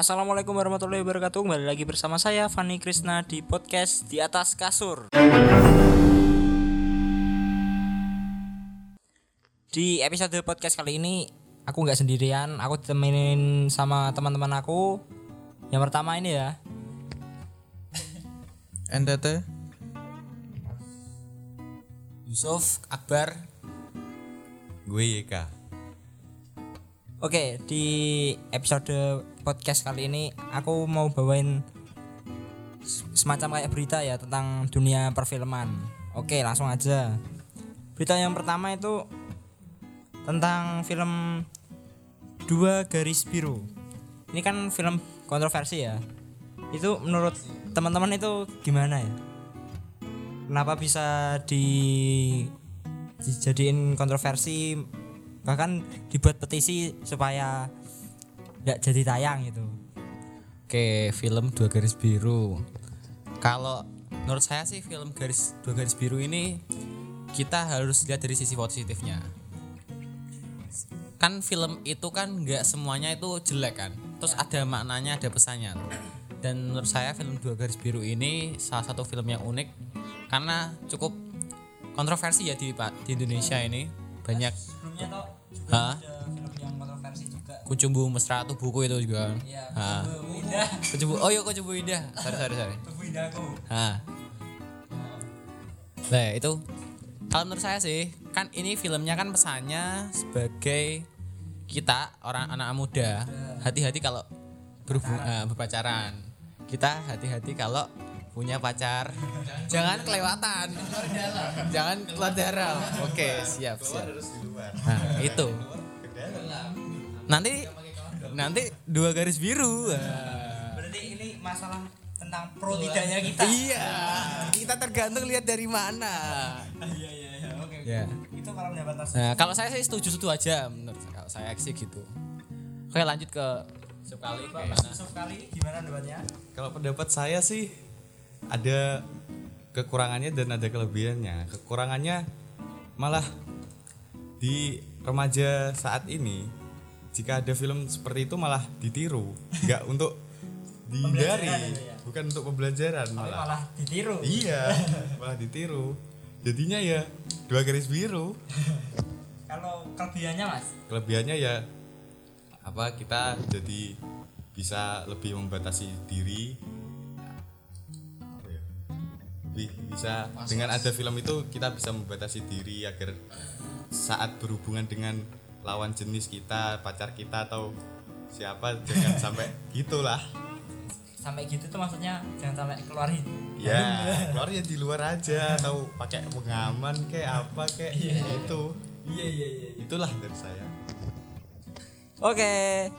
Assalamualaikum warahmatullahi wabarakatuh. Kembali lagi bersama saya Fani Krisna di podcast Di Atas Kasur. Di episode podcast kali ini Aku nggak sendirian. Aku ditemenin sama teman-teman aku. Yang pertama ini ya. NTT Yusuf Akbar. Gue YK Oke di episode podcast kali ini Aku mau bawain Semacam kayak berita ya Tentang dunia perfilman. Oke langsung aja. Berita yang pertama itu Tentang film Dua Garis Biru. Ini kan film kontroversi ya. Itu menurut teman-teman itu gimana ya? Kenapa bisa di dijadiin kontroversi bahkan dibuat petisi supaya nggak jadi tayang gitu. Oke film dua garis biru. Kalau menurut saya sih film garis dua garis biru ini Kita harus lihat dari sisi positifnya. Kan film itu kan nggak semuanya itu jelek kan? Terus ada maknanya ada pesannya. Dan menurut saya film dua garis biru ini salah satu film yang unik Karena cukup kontroversi ya di, di Indonesia ini. Banyak sebelumnya? Kucumbu Mesra tuh buku itu juga ya Hah. Bu Indah Kucumbu, oh iya Kucumbu Indah Sorry sorry sorry Bu Indahku Nah. Nah, itu kalau menurut saya sih, kan ini filmnya kan pesannya sebagai kita orang anak muda hati-hati kalau berhubung eh, berpacaran. Kita hati-hati kalau punya pacar. Jangan kelewatan. Jangan keluar dalam. Oke, siap, siap. Nah, itu. Nanti nanti dua garis biru. Nah. berarti ini masalah tentang pro tidaknya kita Iya, kita tergantung lihat dari mana. iya iya iya oke oke. Ya. itu kalau pendapat Nah, kalau saya sih setuju setuju aja menurut saya. Kalau saya sih gitu. Oke, lanjut ke sekali Mas Yusuf kali gimana debatnya Kalau pendapat saya sih ada kekurangannya dan ada kelebihannya. Kekurangannya malah di remaja saat ini jika ada film seperti itu malah ditiru, nggak untuk dihindari, ya? bukan untuk pembelajaran tapi malah. malah ditiru Iya, malah ditiru. Jadinya ya dua garis biru. kalau kelebihannya mas Kelebihannya ya apa kita jadi bisa lebih membatasi diri ya? lebih bisa dengan ada film itu kita bisa membatasi diri agar saat berhubungan dengan lawan jenis kita pacar kita atau siapa jangan sampai gitulah. Sampai gitu tuh maksudnya jangan sampai keluarin. Ya keluarnya di luar aja atau pakai pengaman kayak apa kayak itu iya iya iya. Itulah dari saya. Oke,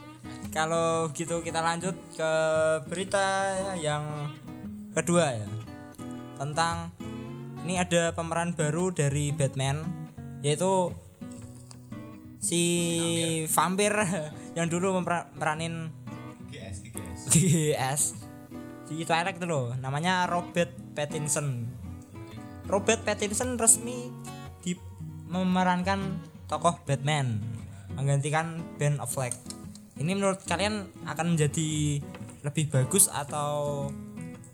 kalau gitu kita lanjut ke berita yang kedua ya. Tentang ini ada pemeran baru dari Batman yaitu si vampir yang dulu memper- meranin GS GS GS di Twilight itu loh namanya Robert Pattinson. Robert Pattinson resmi di memerankan tokoh Batman menggantikan Ben Affleck. Ini menurut kalian akan menjadi lebih bagus atau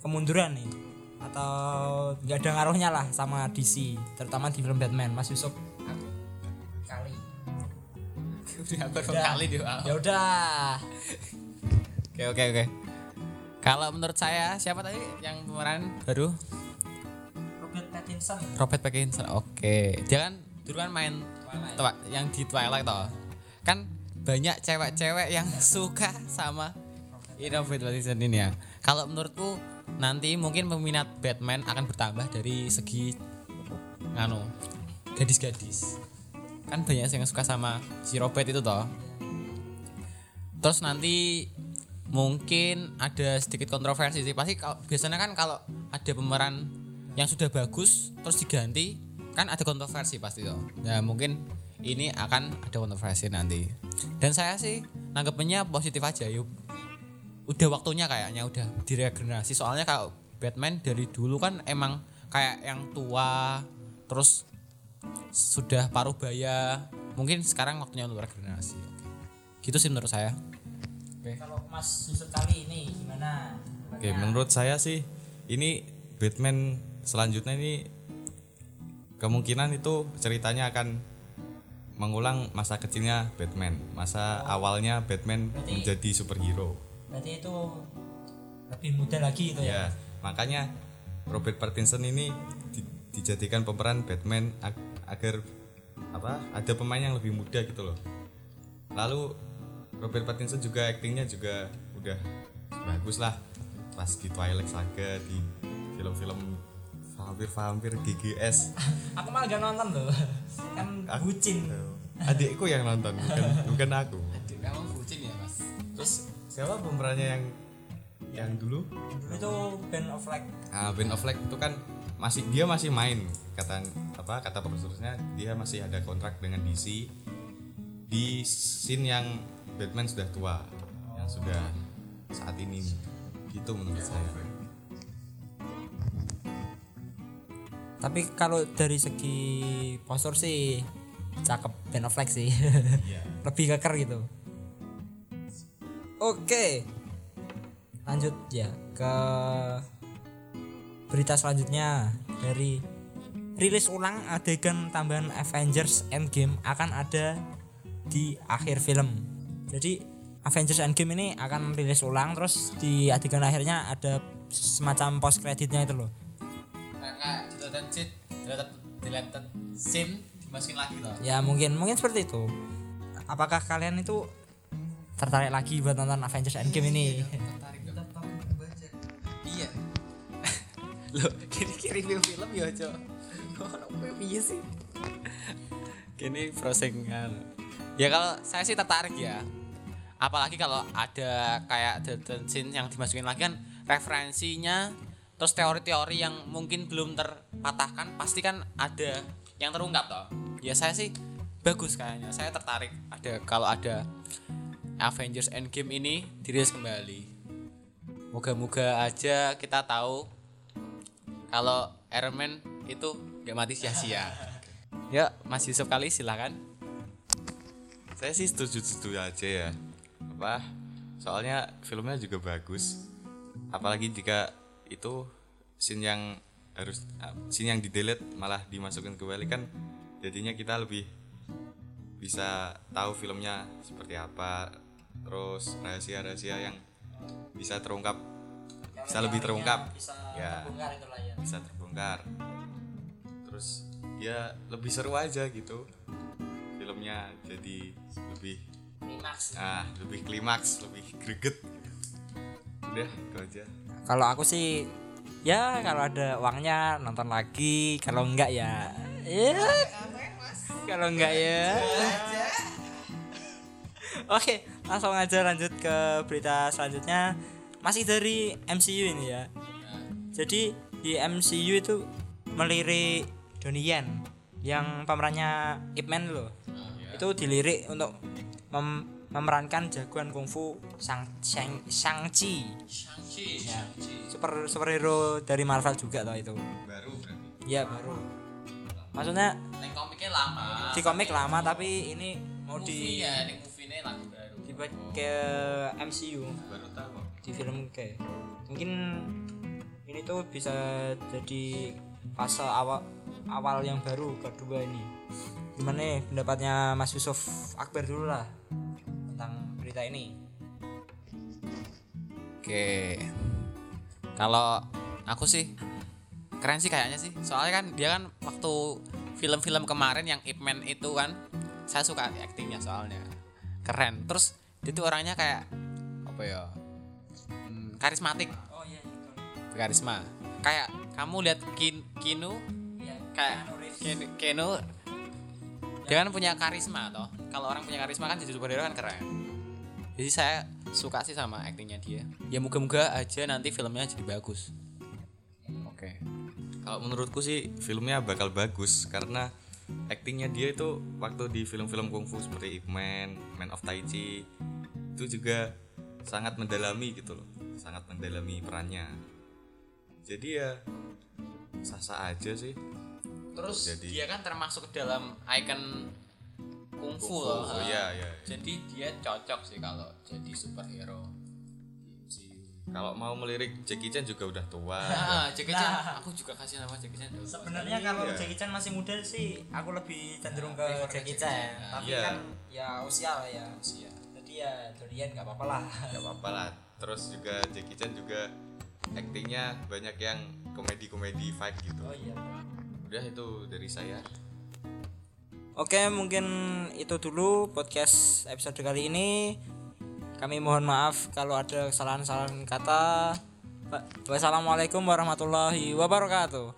kemunduran nih? Atau nggak ada ngaruhnya lah sama DC terutama di film Batman Mas Yusuf kali dia. ya udah Oke oke oke. Kalau menurut saya siapa tadi yang pemeran baru? Robert Pattinson Robert Pattinson. Oke. Dia kan dulu kan main Twa- yang di Twilight toh. Kan banyak cewek-cewek yang suka sama Robert Pattinson ini ya. Kalau menurutku nanti mungkin peminat Batman akan bertambah dari segi nganu gadis-gadis. Kan banyak yang suka sama si Robert itu toh. Terus nanti mungkin ada sedikit kontroversi sih. Pasti kalau biasanya kan kalau ada pemeran yang sudah bagus terus diganti kan ada kontroversi pasti tuh ya mungkin ini akan ada kontroversi nanti. Dan saya sih nanggepnya positif aja yuk. Udah waktunya kayaknya udah diregenerasi. Soalnya kalau Batman dari dulu kan emang kayak yang tua terus sudah paruh baya mungkin sekarang waktunya untuk regenerasi gitu sih menurut saya Oke. Kalau Mas Yusuf kali ini gimana? Oke, menurut saya sih ini Batman selanjutnya ini kemungkinan itu ceritanya akan mengulang masa kecilnya Batman, masa awalnya Batman Berarti- menjadi superhero. Berarti itu lebih muda lagi itu ya. Ya, makanya Robert Pattinson ini di- dijadikan pemeran Batman ag- agar apa? Ada pemain yang lebih muda gitu loh. Lalu Robert Pattinson juga aktingnya juga udah bagus lah pas di Twilight Saga di film-film vampir-vampir GGS. Aku malah gak nonton loh. kan bucin. Adikku yang nonton bukan bukan aku. Kamu bucin ya mas? Terus siapa pemerannya yang yang dulu? Dulu itu Ben Affleck. Nah, Ben Affleck itu kan masih dia masih main kata apa kata produsernya dia masih ada kontrak dengan DC di scene yang Batman sudah tua yang sudah saat ini gitu menurut saya Tapi kalau dari segi postur sih cakep Ben Affleck sih. Lebih keker gitu. Oke. Lanjut ya ke berita selanjutnya dari rilis ulang adegan tambahan Avengers Endgame akan ada di akhir film. Jadi Avengers Endgame ini akan rilis ulang terus di adegan akhirnya ada semacam post kreditnya itu loh. Dimasukin lagi loh. Ya mungkin mungkin seperti itu. Apakah kalian itu tertarik lagi buat nonton Avengers Endgame ini? Tertarik Loh, kini kirim film ya, Cok. Ono piye sih? Kini prosingan. Ya kalau saya sih tertarik ya. Apalagi kalau ada kayak deleted scene yang dimasukin lagi kan referensinya terus teori-teori yang mungkin belum terpatahkan pasti kan ada yang terungkap toh. Ya saya sih bagus kayaknya. Saya tertarik ada kalau ada Avengers Endgame ini dirilis kembali. Moga-moga aja kita tahu kalau Iron Man itu gak mati sia-sia. Ya, Mas Yusuf kali silakan. saya sih setuju-setuju aja ya. Apa? Soalnya filmnya juga bagus. Apalagi jika itu scene yang harus ah, scene yang di delete malah dimasukin kembali kan jadinya kita lebih bisa tahu filmnya seperti apa. Terus rahasia-rahasia yang bisa terungkap bisa lebih terungkap. ya. bisa terbongkar. Terus ya lebih seru aja gitu. Filmnya jadi lebih ah lebih klimaks lebih greget. Udah itu aja. Kalau aku sih ya kalau ada uangnya nonton lagi, kalau enggak ya. Ya kalau enggak ya. Oke, langsung aja lanjut ke berita selanjutnya. Masih dari MCU ini ya. Jadi di MCU itu melirik Donnie Yen yang pemerannya Ip Man loh. Itu dilirik untuk mem- memerankan jagoan kungfu Sang Shang Shang-Chi. Shang-Chi, Ya. Super superhero dari Marvel juga toh itu. baru berarti Iya baru. Maksudnya Neng komiknya lama. di komik lama tapi ini mau movie di ya, neng movie ini lagu baru. dibuat ke MCU baru di film kayak mungkin ini tuh bisa jadi fase awal awal yang baru kedua ini gimana nih pendapatnya Mas Yusuf Akbar dulu lah tentang berita ini Oke. Kalau aku sih keren sih kayaknya sih. Soalnya kan dia kan waktu film-film kemarin yang Ip Man itu kan saya suka aktingnya soalnya. Keren. Terus dia tuh orangnya kayak apa ya? Karismatik, oh iya karisma. Kayak kamu lihat Kin Kinu kayak Ken- Kenu dia kan punya karisma toh. Kalau orang punya karisma kan jadi superhero kan keren. Jadi saya suka sih sama aktingnya dia. Ya moga-moga aja nanti filmnya jadi bagus. Oke. kalau menurutku sih filmnya bakal bagus karena aktingnya dia itu waktu di film-film kungfu seperti Ip Man, Man of Tai Chi itu juga sangat mendalami gitu loh sangat mendalami perannya jadi ya sah-sah aja sih Terus Jadi- dia kan termasuk ke dalam icon kungfu loh. oh iya, iya. Jadi dia cocok sih kalau jadi superhero. kalau mau melirik Jackie Chan juga udah tua Ah, Jackie Chan. Aku juga kasih nama Jackie Chan. Sebenarnya kalau Iya. Jackie Chan masih muda sih, aku lebih cenderung ke prefer ke Jackie Jackie Chan. Chan. Tapi Iya. kan ya usia lah ya. Usia. Jadi ya Dorian nggak apa-apa lah. nggak apa-apa lah terus juga Jackie Chan juga aktingnya banyak yang komedi-komedi fight gitu Oh iya. udah itu dari saya Oke, mungkin itu dulu podcast episode kali ini. Kami mohon maaf kalau ada kesalahan-kesalahan kata. Wassalamualaikum warahmatullahi wabarakatuh.